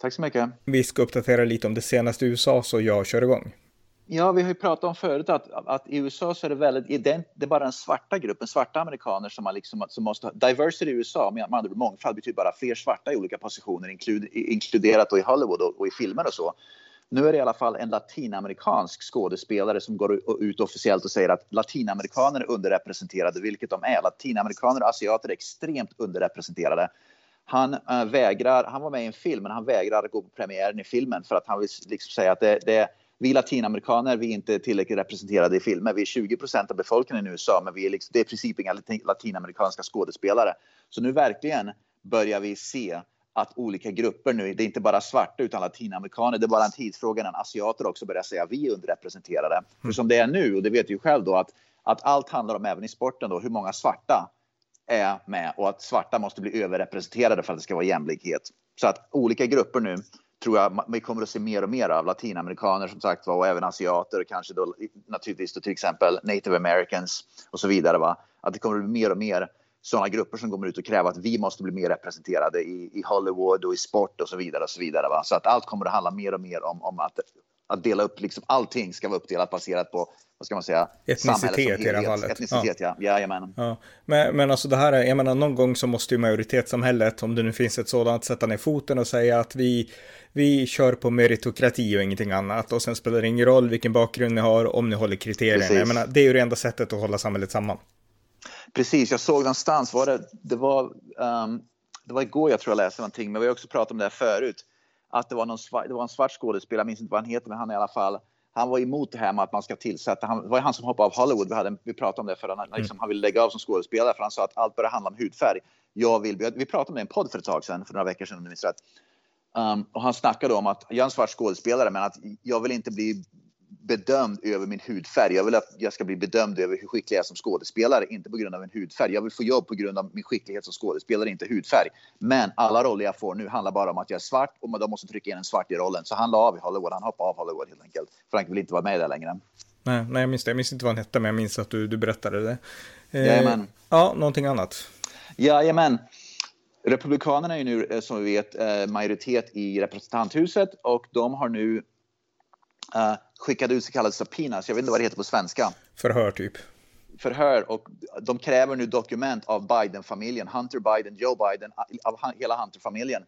Tack så mycket. Vi ska uppdatera lite om det senaste i USA så jag kör igång. Ja, vi har ju pratat om förut att, att i USA så är det väldigt, det är bara den svarta gruppen, svarta amerikaner som, man liksom, som måste ha, diversity i USA, med andra ord mångfald betyder bara fler svarta i olika positioner, inklud, inkluderat då i Hollywood och, och, i filmer och så. Nu är det i alla fall en latinamerikansk skådespelare som går ut officiellt och säger att latinamerikaner är underrepresenterade, vilket de är. Latinamerikaner och asiater är extremt underrepresenterade. Han äh, vägrar, han var med i en film men han vägrar gå på premiären i filmen för att han vill liksom säga att det, det vi latinamerikaner, vi är inte tillräckligt representerade i filmer. Vi är 20 procent av befolkningen i USA, men vi är liksom, det är i princip inga latinamerikanska skådespelare. Så nu verkligen börjar vi se att olika grupper nu, det är inte bara svarta utan latinamerikaner, det är bara en tidsfråga när asiater också börjar säga att vi är underrepresenterade. Mm. För som det är nu, och det vet du ju själv då, att, att allt handlar om, även i sporten då, hur många svarta är med och att svarta måste bli överrepresenterade för att det ska vara jämlikhet. Så att olika grupper nu tror jag vi kommer att se mer och mer av. Latinamerikaner som sagt var och även asiater och kanske då naturligtvis då till exempel native americans och så vidare. Va? Att det kommer att bli mer och mer sådana grupper som kommer ut och kräver att vi måste bli mer representerade i, i Hollywood och i sport och så vidare. och Så vidare. Va? Så att allt kommer att handla mer och mer om, om att att dela upp liksom allting ska vara uppdelat baserat på vad ska man säga? Etnicitet i det här fallet. Etnicitet, ja. ja. Jajamän. Ja. Men, men alltså det här är, jag menar någon gång så måste ju majoritetssamhället, om det nu finns ett sådant, sätta ner foten och säga att vi, vi kör på meritokrati och ingenting annat. Och sen spelar det ingen roll vilken bakgrund ni har, om ni håller kriterierna. Precis. Jag menar, det är ju det enda sättet att hålla samhället samman. Precis, jag såg någonstans, var det, det var, um, det var igår jag tror jag läste någonting, men vi har också pratat om det här förut att det var, någon svart, det var en svart skådespelare, jag minns inte vad han heter, men han i alla fall han var emot det här med att man ska tillsätta, han, det var han som hoppade av Hollywood, vi, hade, vi pratade om det för han, mm. liksom, han ville lägga av som skådespelare för han sa att allt börjar handla om hudfärg. Jag vill, vi pratade om det i en podd för ett tag sedan, för några veckor sedan om du minns rätt. Um, och han snackade om att jag är en svart skådespelare men att jag vill inte bli bedömd över min hudfärg. Jag vill att jag ska bli bedömd över hur skicklig jag är som skådespelare, inte på grund av en hudfärg. Jag vill få jobb på grund av min skicklighet som skådespelare, inte hudfärg. Men alla roller jag får nu handlar bara om att jag är svart och de måste trycka in en svart i rollen. Så han la av i Hollywood, han hoppade av Hollywood helt enkelt. För han vill inte vara med där längre. Nej, nej jag minns det. Jag minns inte vad han hette, men jag minns att du, du berättade det. Eh, Jajamän. Ja, någonting annat. Jajamän. Republikanerna är nu, eh, som vi vet, eh, majoritet i representanthuset och de har nu uh, skickade ut så kallade subpoenas. Jag vet inte vad det heter på svenska. Förhör typ. Förhör och de kräver nu dokument av Biden-familjen, Hunter Biden, Joe Biden, av hela Hunter-familjen.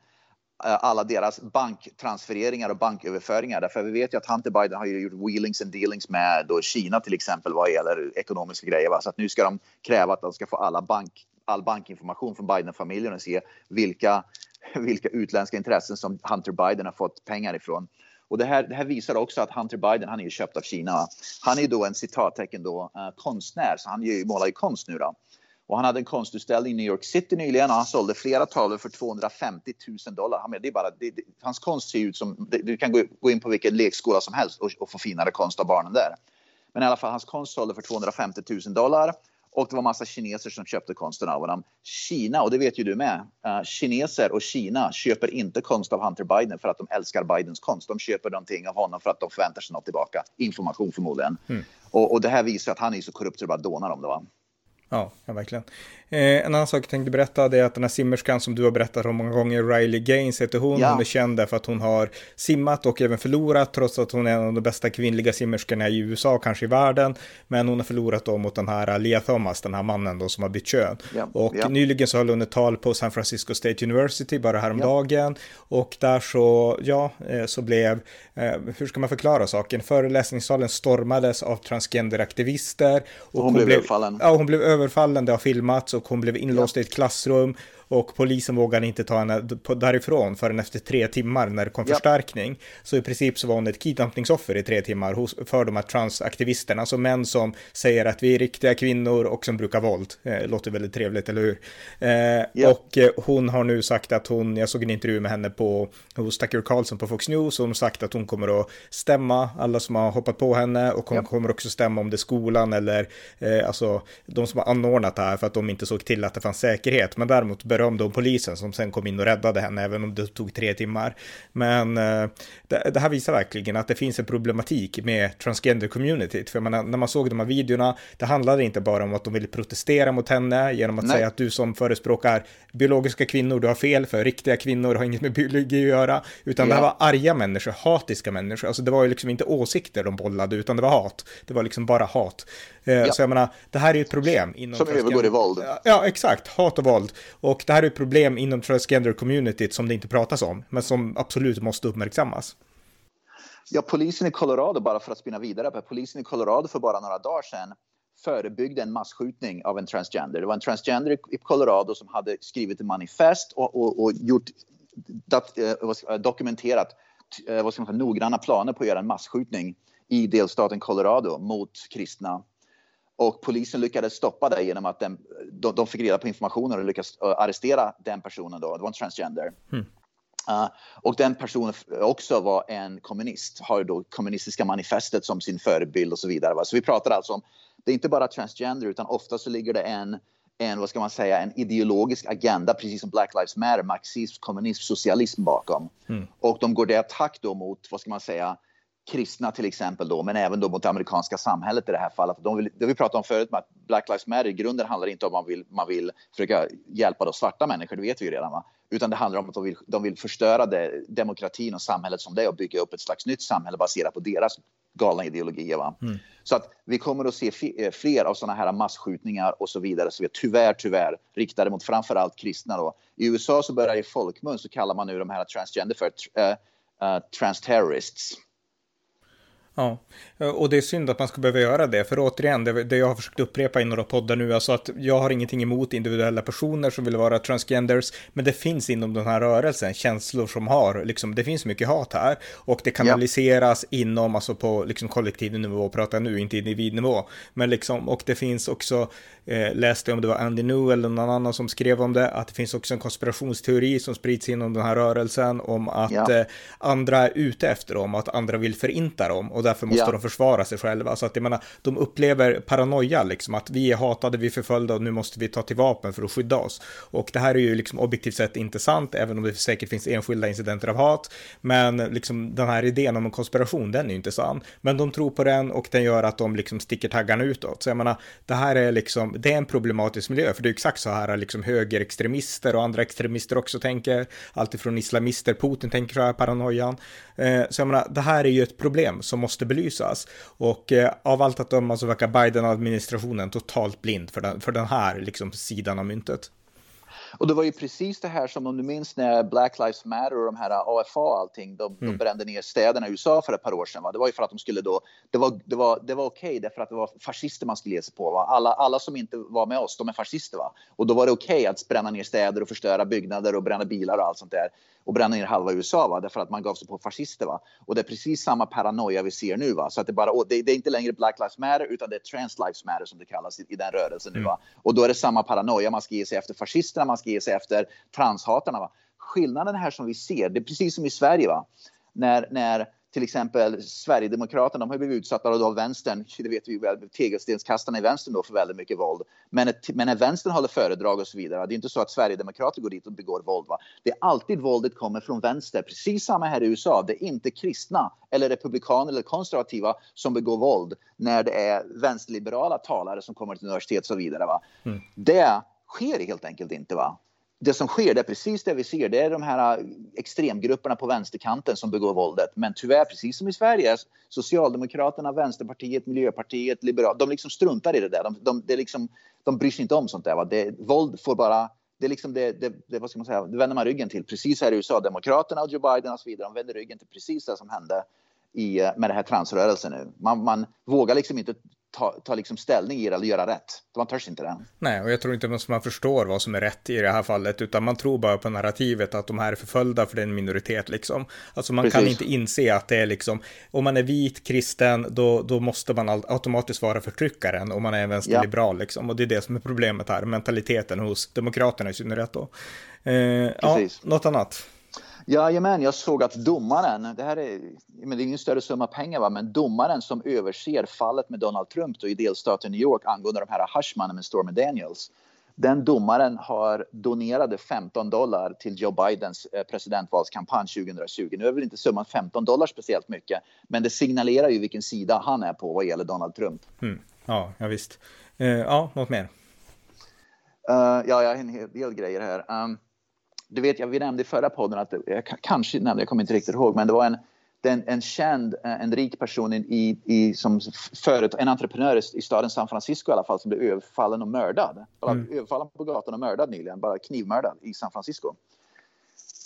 Eh, alla deras banktransfereringar och banköverföringar. Därför vi vet ju att Hunter Biden har gjort wheelings and dealings med då Kina till exempel vad gäller ekonomiska grejer. Va? Så att nu ska de kräva att de ska få alla bank, all bankinformation från Biden-familjen och se vilka, vilka utländska intressen som Hunter Biden har fått pengar ifrån. Och det här, det här visar också att Hunter Biden, han är ju köpt av Kina. Han är då en citattecken då, uh, konstnär, så han ju, målar ju konst nu då. Och han hade en konstutställning i New York City nyligen och han sålde flera tavlor för 250 000 dollar. Det är bara, det, det, hans konst ser ut som, det, du kan gå, gå, in på vilken lekskola som helst och, och, få finare konst av barnen där. Men i alla fall, hans konst sålde för 250 000 dollar och det var massa kineser som köpte konsten av honom. Kina, och det vet ju du med, uh, kineser och Kina köper inte konst av Hunter Biden för att de älskar Bidens konst. De köper någonting av honom för att de förväntar sig något tillbaka. Information förmodligen. Mm. Och, och, det här visar att han är så korrupt så det bara dånar om det. Va? Ja, ja verkligen. Eh, en annan sak jag tänkte berätta det är att den här simmerskan som du har berättat om många gånger, Riley Gaines heter hon. Ja. Hon är känd för att hon har simmat och även förlorat trots att hon är en av de bästa kvinnliga simmerskorna i USA, kanske i världen. Men hon har förlorat då mot den här Leah Thomas, den här mannen då som har bytt kön. Ja. Och ja. nyligen så höll hon ett tal på San Francisco State University bara häromdagen. Ja. Och där så, ja, eh, så blev, eh, hur ska man förklara saken? Föreläsningssalen stormades av transgenderaktivister. Och hon, hon blev överfallen. Ja, hon blev överfallen, det har filmats och hon blev inlåst ja. i ett klassrum och polisen vågade inte ta henne därifrån förrän efter tre timmar när det kom ja. förstärkning. Så i princip så var hon ett kidnappningsoffer i tre timmar hos, för de här transaktivisterna, alltså män som säger att vi är riktiga kvinnor och som brukar våld. Eh, låter väldigt trevligt, eller hur? Eh, ja. Och eh, hon har nu sagt att hon, jag såg en intervju med henne på, hos Tucker Carlson på Fox News, och hon har sagt att hon kommer att stämma alla som har hoppat på henne och hon ja. kommer också stämma om det är skolan eller eh, alltså de som har anordnat det här för att de inte såg till att det fanns säkerhet. Men däremot berömde hon polisen som sen kom in och räddade henne, även om det tog tre timmar. Men eh, det, det, här visar verkligen att det finns en problematik med transgender-communityt. För menar, när man såg de här videorna, det handlade inte bara om att de ville protestera mot henne genom att Nej. säga att du som förespråkar biologiska kvinnor, du har fel, för riktiga kvinnor har inget med biologi att göra, utan ja. det här var arga människor, hatiska människor. Alltså det var ju liksom inte åsikter de bollade, utan det var hat. Det var liksom bara hat. Eh, ja. Så jag menar, det här är ju ett problem. Inom som övergår i våld. Ja, exakt. Hat och våld. Och det här är ett problem inom transgender-communityt som det inte pratas om, men som absolut måste uppmärksammas. Ja, polisen i Colorado, bara för att spinna vidare på polisen i Colorado för bara några dagar sedan förebyggde en massskjutning av en transgender. Det var en transgender i Colorado som hade skrivit ett manifest och, och, och gjort dat, eh, eh, dokumenterat eh, vad ska man säga, noggranna planer på att göra en massskjutning i delstaten Colorado mot kristna. Och polisen lyckades stoppa det genom att den, de, de fick reda på informationen och lyckades eh, arrestera den personen. Då. Det var en transgender. Mm. Uh, och den personen också var en kommunist, har då kommunistiska manifestet som sin förebild och så vidare. Va? Så vi pratar alltså om, det är inte bara transgender utan ofta så ligger det en, en, vad ska man säga, en ideologisk agenda, precis som Black Lives Matter, marxism, kommunism, socialism bakom. Mm. Och de går till attack då mot, vad ska man säga, kristna till exempel då, men även då mot det amerikanska samhället i det här fallet. De vill, det vi pratade om förut med att Black Lives Matter i grunden handlar inte om att man vill, man vill försöka hjälpa då svarta människor, det vet vi ju redan va? Utan det handlar om att de vill, de vill förstöra det, demokratin och samhället som det är och bygga upp ett slags nytt samhälle baserat på deras galna ideologier. Va? Mm. Så att vi kommer att se eh, fler av sådana här massskjutningar och så vidare. Så vi är tyvärr, tyvärr riktade mot framförallt kristna. Då. I USA så börjar i folkmun så kallar man nu de här transgender för uh, uh, transterrorists. Ja, och det är synd att man ska behöva göra det, för återigen, det, jag har försökt upprepa i några poddar nu, alltså att jag har ingenting emot individuella personer som vill vara transgenders, men det finns inom den här rörelsen känslor som har, liksom, det finns mycket hat här, och det kanaliseras ja. inom, alltså på liksom kollektiv nivå, pratar nu, inte individnivå, men liksom, och det finns också, eh, läste om det var Andy New eller någon annan som skrev om det, att det finns också en konspirationsteori som sprids inom den här rörelsen om att ja. eh, andra är ute efter dem, att andra vill förinta dem, och därför måste ja. de försvara sig själva. Så att jag menar, de upplever paranoia liksom, att vi är hatade, vi är förföljda och nu måste vi ta till vapen för att skydda oss. Och det här är ju liksom objektivt sett inte sant, även om det säkert finns enskilda incidenter av hat. Men liksom den här idén om en konspiration, den är ju inte sann. Men de tror på den och den gör att de liksom sticker taggarna utåt. Så jag menar, det här är liksom, det är en problematisk miljö, för det är exakt så här liksom högerextremister och andra extremister också tänker, alltifrån islamister, Putin tänker så här, paranoian. Eh, så jag menar, det här är ju ett problem som måste belysas. Och eh, av allt att döma så verkar Biden-administrationen totalt blind för den, för den här liksom, sidan av myntet. Och det var ju precis det här som om du minns när Black Lives Matter och de här AFA och allting, de, mm. de brände ner städerna i USA för ett par år sedan. Va? Det var ju för att de skulle då, det var, det var, det var okej okay, därför att det var fascister man skulle ge sig på. Va? Alla, alla som inte var med oss, de är fascister. Va? Och då var det okej okay att bränna ner städer och förstöra byggnader och bränna bilar och allt sånt där och bränna ner halva USA va? därför att man gav sig på fascister. Va? Och det är precis samma paranoia vi ser nu. Va? Så att det, bara, det, det är inte längre Black Lives Matter utan det är Trans Lives Matter som det kallas i, i den rörelsen nu. Va? Mm. Och då är det samma paranoia. Man ska ge sig efter fascisterna, man ska ge sig efter transhatarna. Va? Skillnaden här som vi ser, det är precis som i Sverige. Va? När, när till exempel Sverigedemokraterna, de har blivit utsatta av vänstern, det vet vi väl, tegelstenskastarna i vänstern då för väldigt mycket våld. Men, ett, men när vänstern håller föredrag och så vidare, det är inte så att Sverigedemokrater går dit och begår våld. Va? Det är alltid våldet kommer från vänster, precis samma här i USA. Det är inte kristna eller republikaner eller konservativa som begår våld när det är vänsterliberala talare som kommer till universitet och så vidare. Va? Mm. Det sker helt enkelt inte. va det som sker, det är precis det vi ser. Det är de här äh, extremgrupperna på vänsterkanten som begår våldet. Men tyvärr, precis som i Sverige, Socialdemokraterna, Vänsterpartiet, Miljöpartiet, Liberalerna, de liksom struntar i det där. De, de, det liksom, de bryr sig inte om sånt där. Va? Det, våld får bara det är liksom det, det, det, vad ska man säga, det vänder man ryggen till. Precis här i USA, Demokraterna och Joe Biden och så vidare, de vänder ryggen till precis det som hände i, med den här transrörelsen nu. Man, man vågar liksom inte ta, ta liksom ställning i det eller göra rätt. Man törs inte det. Nej, och jag tror inte att man förstår vad som är rätt i det här fallet, utan man tror bara på narrativet att de här är förföljda för det är en minoritet liksom. Alltså man Precis. kan inte inse att det är liksom, om man är vit, kristen, då, då måste man automatiskt vara förtryckaren om man är vänsterliberal ja. liksom. Och det är det som är problemet här, mentaliteten hos demokraterna i synnerhet då. Eh, ja, något annat? Jajamän, jag såg att domaren, det här är, men det är ingen större summa pengar, va? men domaren som överser fallet med Donald Trump då, i delstaten New York angående de här hashmannen med Stormy Daniels. Den domaren har donerade 15 dollar till Joe Bidens eh, presidentvalskampanj 2020. Nu är väl inte summan 15 dollar speciellt mycket, men det signalerar ju vilken sida han är på vad gäller Donald Trump. Mm. Ja, ja, visst. Uh, ja, något mer? Uh, ja, jag har en hel del grejer här. Um, du vet, jag, vi nämnde i förra podden att, jag kanske nämnde, jag kommer inte riktigt ihåg, men det var en, en, en känd, eh, en rik person i, i, som företag, en entreprenör i staden San Francisco i alla fall som blev överfallen och mördad. Mm. överfallen på gatan och mördad nyligen, bara knivmördad i San Francisco.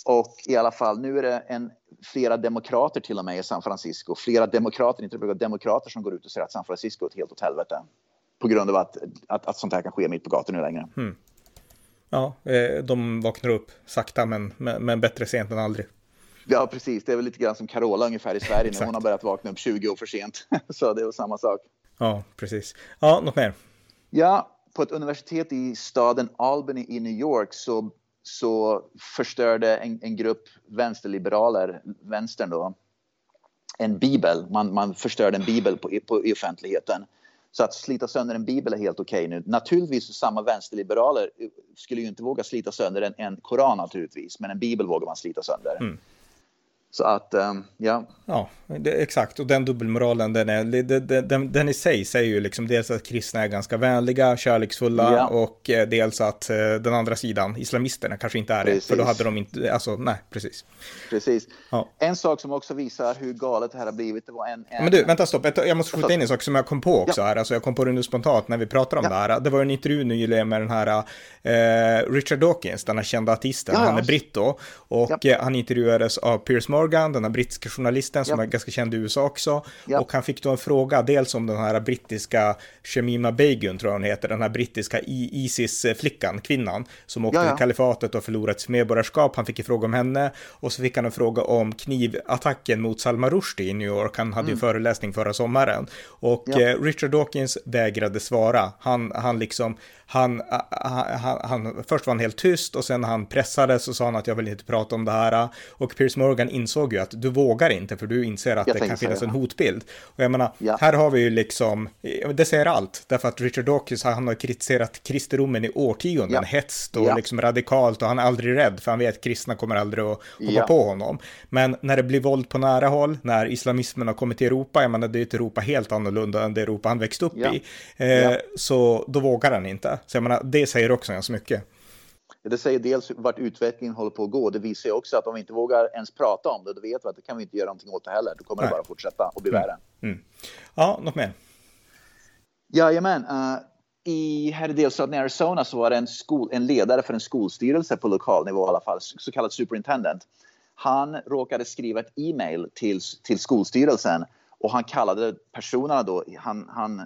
Och i alla fall, nu är det en, flera demokrater till och med i San Francisco. Flera demokrater, inte bara demokrater som går ut och säger att San Francisco är ett helt åt helvete. På grund av att, att, att sånt här kan ske mitt på gatorna nu längre. Mm. Ja, eh, de vaknar upp sakta men, men bättre sent än aldrig. Ja, precis. Det är väl lite grann som Carola ungefär i Sverige när hon har börjat vakna upp 20 år för sent. Så det är väl samma sak. Ja, precis. Ja, något mer? Ja, på ett universitet i staden Albany i New York så, så förstörde en, en grupp vänsterliberaler, vänstern då, en bibel. Man, man förstörde en bibel på, på, i offentligheten. Så att slita sönder en bibel är helt okej okay nu. Naturligtvis samma vänsterliberaler eh, skulle ju inte våga slita sönder en, en koran naturligtvis, men en bibel vågar man slita sönder. Mm. Så att, um, ja. Ja, det, exakt. Och den dubbelmoralen, den, är, den, den, den, i sig säger ju liksom dels att kristna är ganska vänliga, kärleksfulla ja. och eh, dels att eh, den andra sidan, islamisterna, kanske inte är precis. det. För då hade de inte, alltså nej, precis. Precis. Ja. En sak som också visar hur galet det här har blivit, det var en... en... Men du, vänta stopp, jag måste skjuta in en sak som jag kom på också ja. här, alltså jag kom på det nu spontant när vi pratar om det här. Det var en intervju nyligen med den här eh, Richard Dawkins, den här kända artisten, han är britt då, och eh, han intervjuades av Piers Morgan Morgan, den här brittiska journalisten som ja. är ganska känd i USA också. Ja. Och han fick då en fråga, dels om den här brittiska Shemima Begun, tror jag hon heter, den här brittiska Isis-flickan, kvinnan, som åkte ja, till kalifatet och förlorat sitt medborgarskap. Han fick en fråga om henne och så fick han en fråga om knivattacken mot Salman Rushdie i New York. Han hade mm. ju föreläsning förra sommaren. Och eh, Richard Dawkins vägrade svara. Han, han liksom, han, han, han, först var han helt tyst och sen när han pressades så sa han att jag vill inte prata om det här. Och Piers Morgan insåg ju att du vågar inte för du inser att jag det kan finnas en hotbild. Och jag menar, ja. här har vi ju liksom, det säger allt, därför att Richard Dawkins han har kritiserat kristendomen i årtionden, ja. hetst och ja. liksom radikalt och han är aldrig rädd för han vet att kristna kommer aldrig att hoppa på honom. Men när det blir våld på nära håll, när islamismen har kommit till Europa, jag menar det är ett Europa helt annorlunda än det Europa han växte upp i, eh, så då vågar han inte. Så jag menar, det säger också ganska mycket. Det säger dels vart utvecklingen håller på att gå. Det visar också att om vi inte vågar ens prata om det, då vet vi att det kan vi inte göra någonting åt det heller. Då kommer Nej. det bara fortsätta och bli mm. värre. Mm. Ja, något mer? Jajamän. Uh, i, här i delstaten Arizona så var det en, skol, en ledare för en skolstyrelse på lokal nivå i alla fall, så kallad superintendent. Han råkade skriva ett e-mail till, till skolstyrelsen och han kallade personerna då, han, han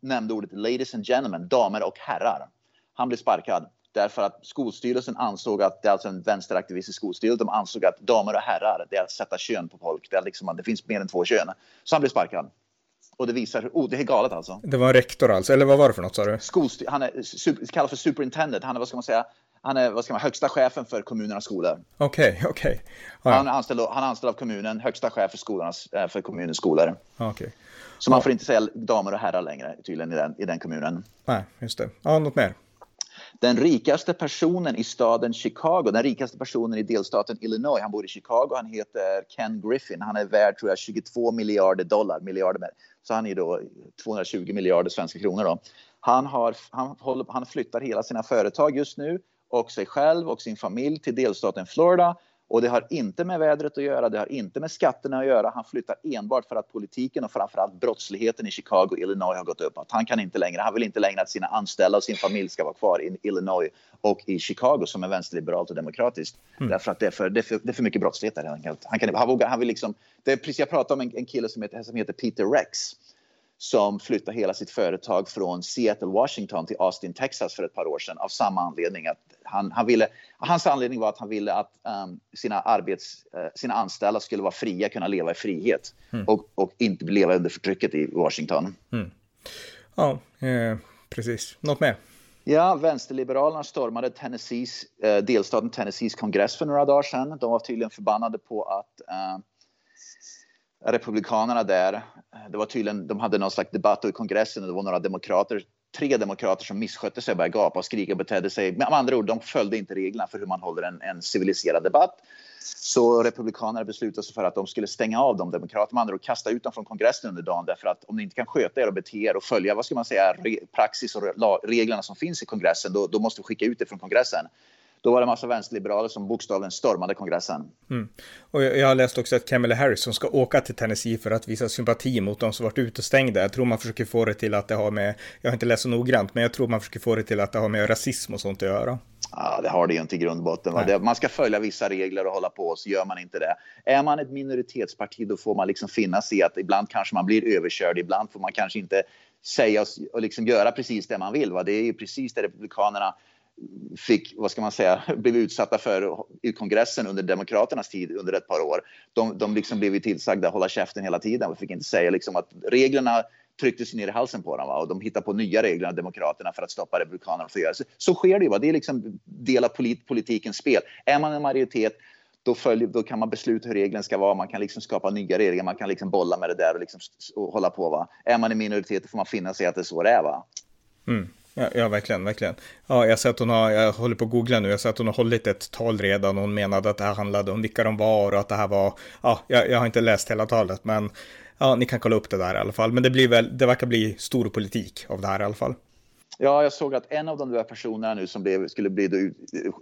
nämnde ordet ladies and gentlemen, damer och herrar. Han blev sparkad därför att skolstyrelsen ansåg att det är alltså en vänsteraktivistisk skolstyrelse. De ansåg att damer och herrar, det är att sätta kön på folk. Det, är liksom, det finns mer än två kön. Så han blev sparkad. Och det visar hur, oh, det är galet alltså. Det var en rektor alltså, eller vad var det för något sa du? Skolstyr han är super, kallas för superintendent, han är vad ska man säga, han är vad ska man, högsta chefen för kommunernas skolor. Okej, okay, okej. Okay. Ah, han, är anställd, han är anställd av kommunen, högsta chef för, skolornas, eh, för kommunens skolor. Okay. Så man får inte säga damer och herrar längre tydligen i den, i den kommunen. Nej, just det. Ja, något mer? Den rikaste personen i staden Chicago, den rikaste personen i delstaten Illinois, han bor i Chicago, han heter Ken Griffin. Han är värd tror jag 22 miljarder dollar, miljarder med. Så han är då 220 miljarder svenska kronor då. Han, har, han, håller, han flyttar hela sina företag just nu och sig själv och sin familj till delstaten Florida och det har inte med vädret att göra, det har inte med skatterna att göra. Han flyttar enbart för att politiken och framförallt brottsligheten i Chicago och Illinois har gått upp. Att han kan inte längre, han vill inte längre att sina anställda och sin familj ska vara kvar i Illinois och i Chicago som är vänsterliberalt och demokratiskt. Mm. Därför att det är, för, det, är för, det är för mycket brottslighet där helt Han, kan, han, vågar, han vill liksom, det är precis jag pratade om en, en kille som heter, som heter Peter Rex som flyttade hela sitt företag från Seattle, Washington till Austin, Texas för ett par år sedan av samma anledning. Att han, han ville, hans anledning var att han ville att um, sina, arbets, uh, sina anställda skulle vara fria, kunna leva i frihet mm. och, och inte leva under förtrycket i Washington. Mm. Ja, eh, precis. Något mer? Ja, vänsterliberalerna stormade Tennessees, eh, delstaten Tennessees kongress för några dagar sedan. De var tydligen förbannade på att eh, republikanerna där, det var tydligen, de hade någon slags debatt i kongressen och det var några demokrater, tre demokrater som misskötte sig, och började gapa och skrika och betedde sig. Med andra ord, de följde inte reglerna för hur man håller en, en civiliserad debatt. Så republikanerna beslutade sig för att de skulle stänga av de demokraterna, med andra ord kasta ut dem från kongressen under dagen därför att om ni inte kan sköta er och bete er och följa, vad ska man säga, praxis och reglerna som finns i kongressen, då, då måste vi skicka ut er från kongressen. Då var det en massa vänsterliberaler som bokstavligen stormade kongressen. Mm. Och jag har läst också att Kamala Harris som ska åka till Tennessee för att visa sympati mot de som varit utestängda. Jag tror man försöker få det till att det har med, jag har inte läst så noggrant, men jag tror man försöker få det till att det har med rasism och sånt att göra. Ja, det har det ju inte i grund och botten. Man ska följa vissa regler och hålla på, så gör man inte det. Är man ett minoritetsparti då får man liksom finna sig i att ibland kanske man blir överkörd, ibland får man kanske inte säga och liksom göra precis det man vill. Va? Det är ju precis det Republikanerna fick, vad ska man säga, blev utsatta för i kongressen under Demokraternas tid under ett par år. De, de liksom blev tillsagda att hålla käften hela tiden och fick inte säga liksom att reglerna trycktes ner i halsen på dem va? och de hittar på nya regler, Demokraterna, för att stoppa Republikanerna från att göra så. Så sker det ju. Va? Det är liksom del av polit, politikens spel. Är man en majoritet då, följer, då kan man besluta hur reglerna ska vara. Man kan liksom skapa nya regler. Man kan liksom bolla med det där och, liksom, och hålla på. Va? Är man en minoritet får man finna sig att det är så det är. Va? Mm. Ja, ja, verkligen, verkligen. Ja, jag ser att hon har, jag håller på att googla nu, jag ser att hon har hållit ett tal redan. Hon menade att det här handlade om vilka de var och att det här var, ja, jag, jag har inte läst hela talet, men ja, ni kan kolla upp det där i alla fall. Men det blir väl, det verkar bli stor politik av det här i alla fall. Ja, jag såg att en av de där personerna nu som blev, skulle bli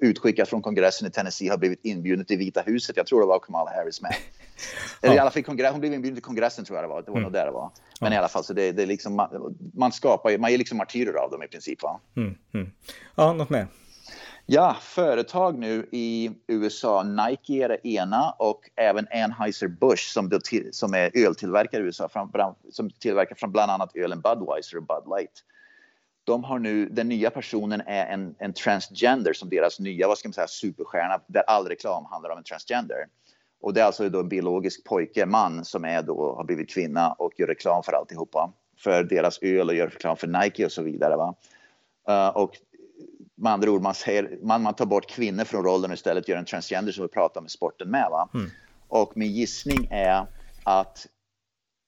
utskickad från kongressen i Tennessee har blivit inbjuden till Vita huset. Jag tror det var Kamala Harris med. Eller ja. i alla fall kongress, hon blev inbjuden till kongressen tror jag det var. Det var mm. nog där det var. Men ja. i alla fall, så det, det är liksom, man skapar, man är liksom martyrer av dem i princip. Va? Mm, mm. Ja, något mer? Ja, företag nu i USA, Nike är det ena och även Anheuser-Busch som, som är öltillverkare i USA, som tillverkar från bland annat ölen Budweiser och Bud Light de har nu, den nya personen är en, en transgender som deras nya, vad ska man säga, superstjärna där all reklam handlar om en transgender. Och det är alltså då en biologisk pojke, man, som är då, har blivit kvinna och gör reklam för alltihopa. För deras öl och gör reklam för Nike och så vidare. Va? Uh, och med andra ord, man, säger, man, man tar bort kvinnor från rollen och istället gör en transgender som vi pratar om i sporten med. Va? Mm. Och min gissning är att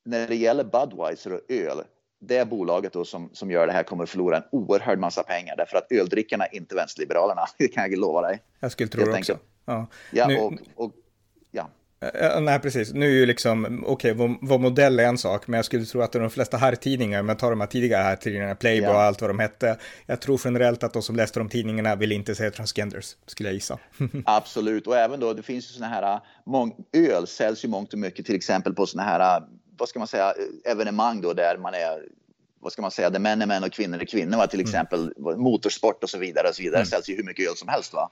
när det gäller Budweiser och öl det bolaget då som, som gör det här kommer förlora en oerhörd massa pengar därför att öldrickarna är inte vänsterliberalerna. Det kan jag lova dig. Jag skulle tro det också. Ja, ja nu... och, och ja. Nej, precis. Nu är ju liksom, okej, okay, vår, vår, modell är en sak, men jag skulle tro att de flesta herrtidningar, om jag tar de här tidigare herrtidningarna, Playboy ja. och allt vad de hette, jag tror generellt att de som läste de tidningarna vill inte säga transgenders, skulle jag gissa. Absolut, och även då, det finns ju sådana här, mång, öl säljs ju mångt och mycket till exempel på sådana här vad ska man säga, evenemang då där man är vad ska man säga, där män är män och kvinnor är kvinnor, va? till mm. exempel mm. motorsport och så vidare. Och så vidare. Mm. säljs ju hur mycket öl som helst. Va?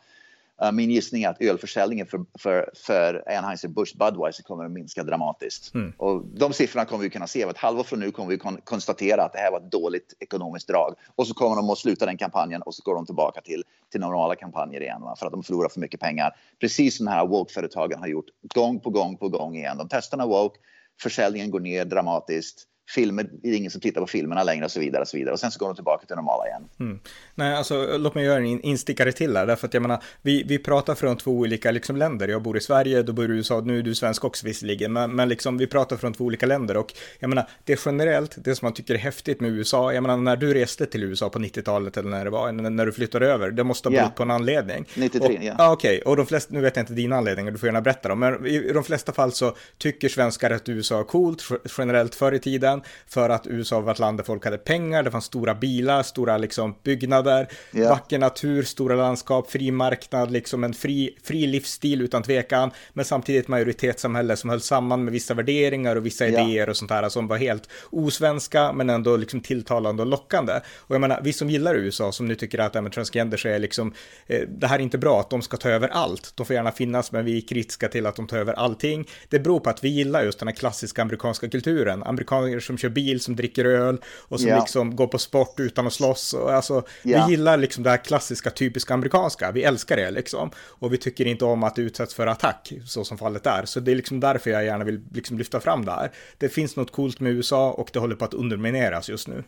Uh, min gissning är att ölförsäljningen för, för, för Anheuser-Busch Budweiser kommer att minska dramatiskt. Mm. Och de siffrorna kommer vi kunna se. Ett halvår från nu kommer vi kon konstatera att det här var ett dåligt ekonomiskt drag. Och så kommer de att sluta den kampanjen och så går de tillbaka till, till normala kampanjer igen. Va? För att de förlorar för mycket pengar. Precis som de här woke-företagen har gjort gång på gång på gång igen. De testar woke, försäljningen går ner dramatiskt filmer, det är ingen som tittar på filmerna längre och så vidare och så vidare. Och sen så går de tillbaka till normala igen. Mm. Nej, alltså låt mig göra en instickare till här, därför att jag menar, vi, vi pratar från två olika liksom, länder. Jag bor i Sverige, då bor du i USA, nu är du svensk också visserligen, men, men liksom, vi pratar från två olika länder och jag menar, det är generellt, det som man tycker är häftigt med USA, jag menar, när du reste till USA på 90-talet eller när det var, när du flyttade över, det måste ha berott yeah. på en anledning. 93, ja. Ja, okej, okay. och de flesta, nu vet jag inte dina anledningar, du får gärna berätta dem, men i, i de flesta fall så tycker svenskar att USA är coolt, generellt förr i tiden, för att USA var ett land där folk hade pengar, det fanns stora bilar, stora liksom byggnader, yeah. vacker natur, stora landskap, fri marknad, liksom en fri, fri livsstil utan tvekan, men samtidigt majoritetssamhälle som höll samman med vissa värderingar och vissa yeah. idéer och sånt där som var helt osvenska, men ändå liksom tilltalande och lockande. Och jag menar, vi som gillar USA, som nu tycker att med transgenders är liksom, eh, det här är inte bra, att de ska ta över allt. De får gärna finnas, men vi är kritiska till att de tar över allting. Det beror på att vi gillar just den här klassiska amerikanska kulturen. Amerikaner som kör bil, som dricker öl och som yeah. liksom går på sport utan att slåss. Och alltså, yeah. Vi gillar liksom det här klassiska, typiska amerikanska. Vi älskar det liksom. Och vi tycker inte om att det utsätts för attack, så som fallet är. Så det är liksom därför jag gärna vill liksom lyfta fram det här. Det finns något coolt med USA och det håller på att undermineras just nu.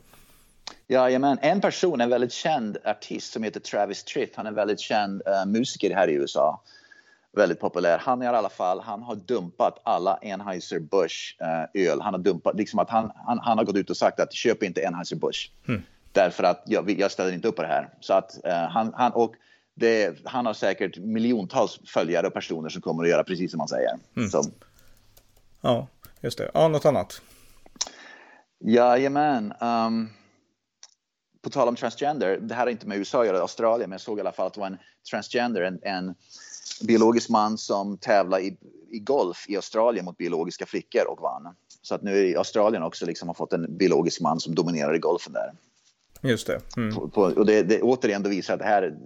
Jajamän, en person, en väldigt känd artist som heter Travis Tritt, han är en väldigt känd uh, musiker här i USA. Väldigt populär. Han är i alla fall, han har dumpat alla Anheuser-Busch uh, öl. Han har dumpat, liksom att han, han, han, har gått ut och sagt att köp inte Anheuser-Busch. Mm. Därför att jag, jag ställer inte upp på det här. Så att uh, han, han, och det, han har säkert miljontals följare och personer som kommer att göra precis som han säger. Mm. Så. Ja, just det. Ja, något annat? Jajamän. Um, på tal om transgender, det här har inte med USA att göra, Australien, men jag såg i alla fall att det var en transgender, en, en biologisk man som tävlar i, i golf i Australien mot biologiska flickor och vann. Så att nu i Australien också liksom har fått en biologisk man som dominerar i golfen där. Just det. Mm. På, på, och det, det återigen då visar att det här,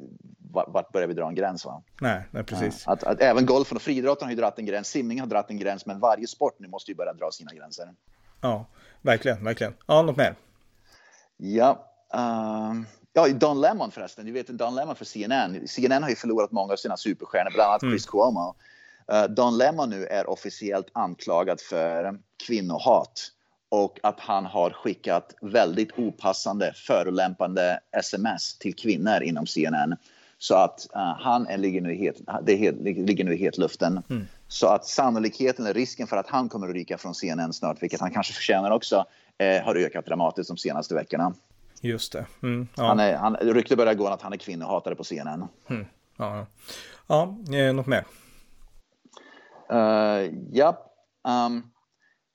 vart börjar vi dra en gräns? Va? Nej, nej precis. Ja, att, att, även golfen och friidrotten har ju dragit en gräns, simningen har dragit en gräns, men varje sport nu måste ju börja dra sina gränser. Ja, verkligen, verkligen. Ja, något mer? Ja, Uh, ja, Don Lemon förresten. Du vet Don Lemon för CNN. CNN har ju förlorat många av sina superstjärnor, bland annat Chris mm. Cuomo. Uh, Don Lemon nu är officiellt anklagad för kvinnohat och att han har skickat väldigt opassande, förolämpande sms till kvinnor inom CNN. Så att uh, han är, ligger, nu helt, det helt, ligger nu i hetluften. Mm. Så att sannolikheten, eller risken för att han kommer att ryka från CNN snart, vilket han kanske förtjänar också, eh, har ökat dramatiskt de senaste veckorna. Just det. Mm, ja. han är, han, rykte börjar gå att han är kvinnohatare på scenen. Mm, ja, ja. ja något mer? Uh, ja. Um,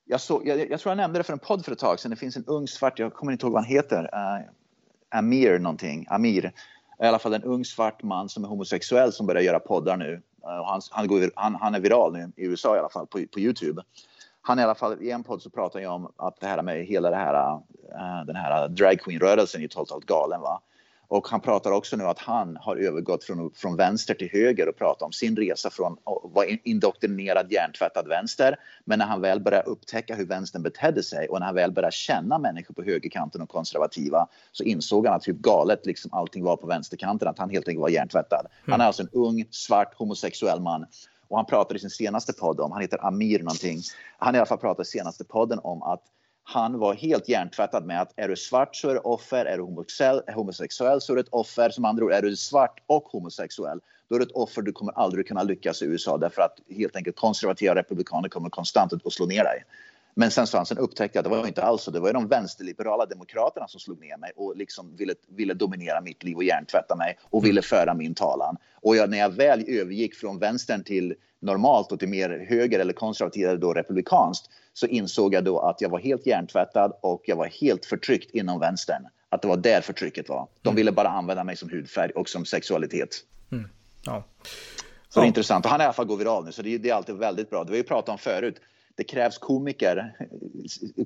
jag, såg, jag, jag, tror jag nämnde det för en podd för ett tag sedan. Det finns en ung svart, jag kommer inte ihåg vad han heter, uh, Amir någonting, Amir. I alla fall en ung svart man som är homosexuell som börjar göra poddar nu. Uh, han, han, går, han, han, är viral nu i USA i alla fall på, på Youtube han i alla fall i en podd så pratar jag om att det här med hela det här, uh, den här dragqueen-rörelsen är totalt galen. Va? Och han pratar också nu att han har övergått från, från vänster till höger och pratar om sin resa från att vara indoktrinerad, hjärntvättad vänster. Men när han väl börjar upptäcka hur vänstern betedde sig och när han väl börjar känna människor på högerkanten och konservativa så insåg han att hur galet liksom allting var på vänsterkanten, att han helt enkelt var hjärntvättad. Mm. Han är alltså en ung, svart, homosexuell man och han pratade i sin senaste podd om, han heter Amir någonting, han i alla fall pratade i senaste podden om att han var helt hjärntvättad med att är du svart så är du offer, är du homosexuell, så är du ett offer. Som andra ord, är du svart och homosexuell, då är du ett offer. Du kommer aldrig kunna lyckas i USA därför att helt enkelt konservativa republikaner kommer konstant att slå ner dig. Men sen så han upptäckte att det var inte alls så. Det var de vänsterliberala demokraterna som slog ner mig och liksom ville, ville dominera mitt liv och hjärntvätta mig och ville föra min talan. Och jag, när jag väl övergick från vänstern till normalt och till mer höger eller konservativt då republikanskt så insåg jag då att jag var helt hjärntvättad och jag var helt förtryckt inom vänstern. Att det var där förtrycket var. De mm. ville bara använda mig som hudfärg och som sexualitet. Mm. Ja. Så det är intressant. Och han är i alla fall går viral nu, så det, det är alltid väldigt bra. Det vi pratat om förut det krävs komiker,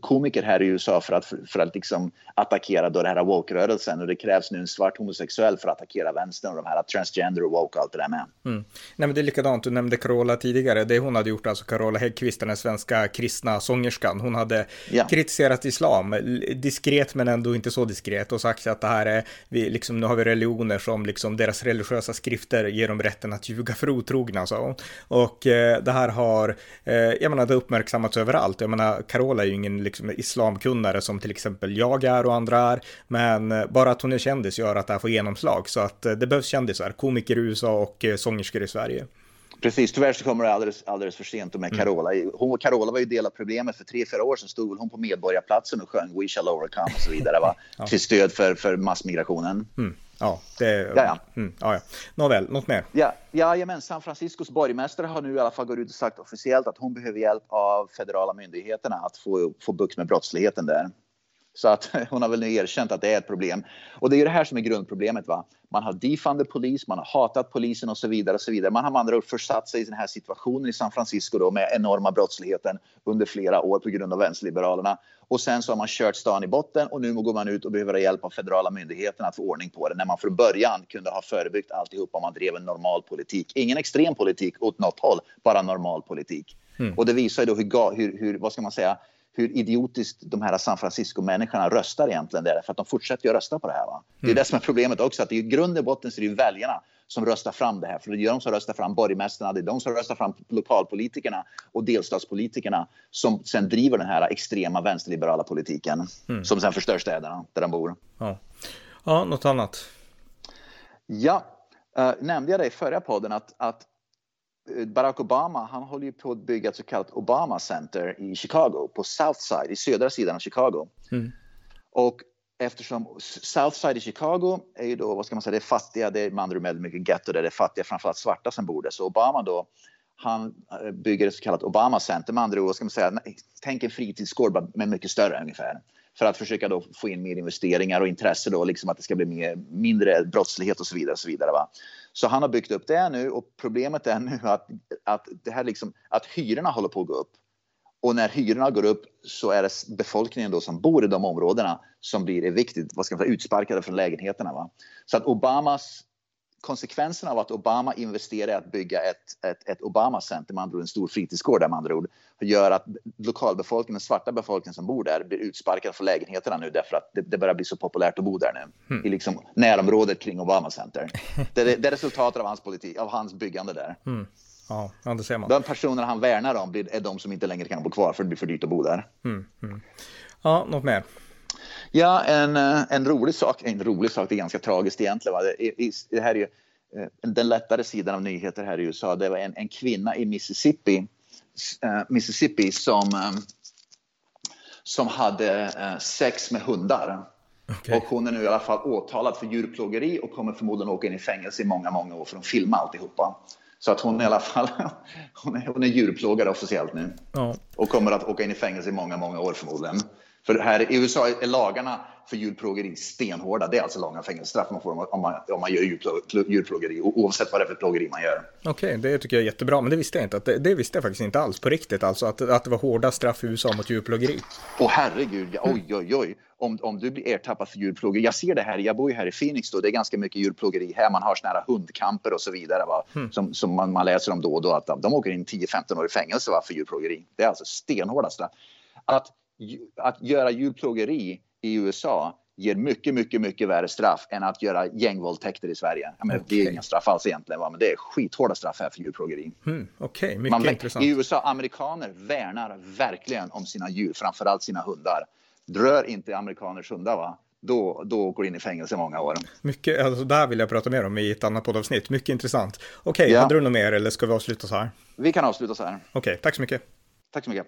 komiker här i USA för att, för att liksom attackera då det här woke-rörelsen och det krävs nu en svart homosexuell för att attackera vänstern och de här transgender och woke och allt det där med. Mm. Nej men det är likadant, du nämnde Carola tidigare, det hon hade gjort, alltså Carola Häggkvist, den svenska kristna sångerskan, hon hade ja. kritiserat islam, diskret men ändå inte så diskret och sagt att det här är, vi, liksom, nu har vi religioner som liksom deras religiösa skrifter ger dem rätten att ljuga för otrogna, hon. Och eh, det här har, eh, jag menar, det uppmärksammas uppmärksammats överallt. Jag menar, Carola är ju ingen liksom, islamkunnare som till exempel jag är och andra är, men eh, bara att hon är kändis gör att det här får genomslag. Så att eh, det behövs kändisar, komiker i USA och eh, sångerskor i Sverige. Precis, tyvärr så kommer det alldeles, alldeles för sent med mm. Carola. Hon, Carola var ju del av problemet. För tre, fyra år sedan stod hon på Medborgarplatsen och sjöng We shall overcome och så vidare. Va? Till stöd för, för massmigrationen. Mm. Ja, det... Ja, ja. Mm, ja, ja. Nåväl, något mer? Ja, jajamän, San Franciscos borgmästare har nu i alla fall gått ut och sagt officiellt att hon behöver hjälp av federala myndigheterna att få, få bukt med brottsligheten där. Så att hon har väl nu erkänt att det är ett problem. Och det är ju det här som är grundproblemet. Va? Man har defunded polis, man har hatat polisen och så vidare. och så vidare. Man har med andra ord försatt sig i den här situationen i San Francisco då, med enorma brottsligheten under flera år på grund av vänsterliberalerna. Och sen så har man kört stan i botten och nu går man ut och behöver hjälp av federala myndigheterna att få ordning på det. När man från början kunde ha förebyggt alltihop om man drev en normal politik. Ingen extrem politik åt något håll, bara normal politik. Mm. Och det visar ju då hur, hur, hur, vad ska man säga, hur idiotiskt de här San Francisco-människorna röstar egentligen. Där, för att de fortsätter ju rösta på det här. Va? Det är mm. det som är problemet också, att i grund och botten så är det ju väljarna som röstar fram det här. För det är de som röstar fram borgmästarna, det är de som röstar fram lokalpolitikerna och delstatspolitikerna som sen driver den här extrema vänsterliberala politiken mm. som sen förstör städerna där de bor. Ja, ja något annat? Ja, uh, nämnde jag det i förra podden att, att Barack Obama, han håller ju på att bygga ett så kallat Obama Center i Chicago på South Side, i södra sidan av Chicago. Mm. Och eftersom Southside i Chicago är ju då, vad ska man säga, det är fattiga, det är ord väldigt mycket getto där det är fattiga, framförallt svarta som bor där. Så Obama då, han eh, bygger ett så kallat Obama Center, med andra ord, vad ska man säga, tänk en fritidsgård men mycket större ungefär. För att försöka då få in mer investeringar och intresse då, liksom att det ska bli mer, mindre brottslighet och så vidare. Och så, vidare va? så han har byggt upp det nu och problemet är nu att, att, det här liksom, att hyrorna håller på att gå upp. Och när hyrorna går upp så är det befolkningen då som bor i de områdena som blir viktigt, vad ska man säga, utsparkade från lägenheterna. Va? Så att Obamas konsekvenserna av att Obama investerar i att bygga ett, ett, ett Obama Center, med andra ord en stor fritidsgård där andra ord, gör att lokalbefolkningen, den svarta befolkningen som bor där, blir utsparkade från lägenheterna nu därför att det, det börjar bli så populärt att bo där nu. Mm. I liksom närområdet kring Obama Center. Det, det, det är resultatet av hans politik, av hans byggande där. Mm. Ja, det ser man. De personer han värnar om är de som inte längre kan bo kvar för det blir för dyrt att bo där. Mm. Ja, något mer? Ja, en, eh, en rolig sak, en rolig sak, det är ganska tragiskt egentligen. Va? Det, det här är ju eh, den lättare sidan av nyheter här i USA. Det var en, en kvinna i Mississippi, uh, Mississippi som, som hade sex med hundar. Okay. Och hon är nu i alla fall åtalad för djurplågeri och kommer förmodligen åka in i fängelse i många, många år för att filma alltihopa. Så att hon är i alla fall hon är, hon är djurplågare officiellt nu. Ja. Och kommer att åka in i fängelse i många, många år förmodligen. För här i USA är lagarna för djurplågeri stenhårda. Det är alltså långa fängelsestraff man får om man, om man gör djurplågeri, oavsett vad det är för plågeri man gör. Okej, okay, det tycker jag är jättebra, men det visste jag inte. Att det, det, visste jag faktiskt inte alls på riktigt, alltså att, att det var hårda straff i USA mot djurplågeri. Åh herregud, ja, oj oj oj. Om, om du blir ertappad för djurplågeri. Jag ser det här, jag bor ju här i Phoenix då, det är ganska mycket djurplågeri här. Man har såna här hundkamper och så vidare va? Mm. som, som man, man, läser om då och då. Att de, de åker in 10-15 år i fängelse va, för djurplågeri. Det är alltså stenhårda straff. Att, att göra djurplågeri i USA ger mycket, mycket, mycket värre straff än att göra gängvåldtäkter i Sverige. Jag menar, okay. Det är inga straff alls egentligen, va? men det är skithårda straff här för djurplågeri. Mm, Okej, okay. mycket Man, intressant. I USA, amerikaner värnar verkligen om sina djur, framförallt sina hundar. Rör inte amerikaners hundar, va? Då, då går in i fängelse många år. Mycket, alltså där vill jag prata mer om i ett annat poddavsnitt. Mycket intressant. Okej, okay, ja. hade du något mer eller ska vi avsluta så här? Vi kan avsluta så här. Okej, okay, tack så mycket. Tack så mycket.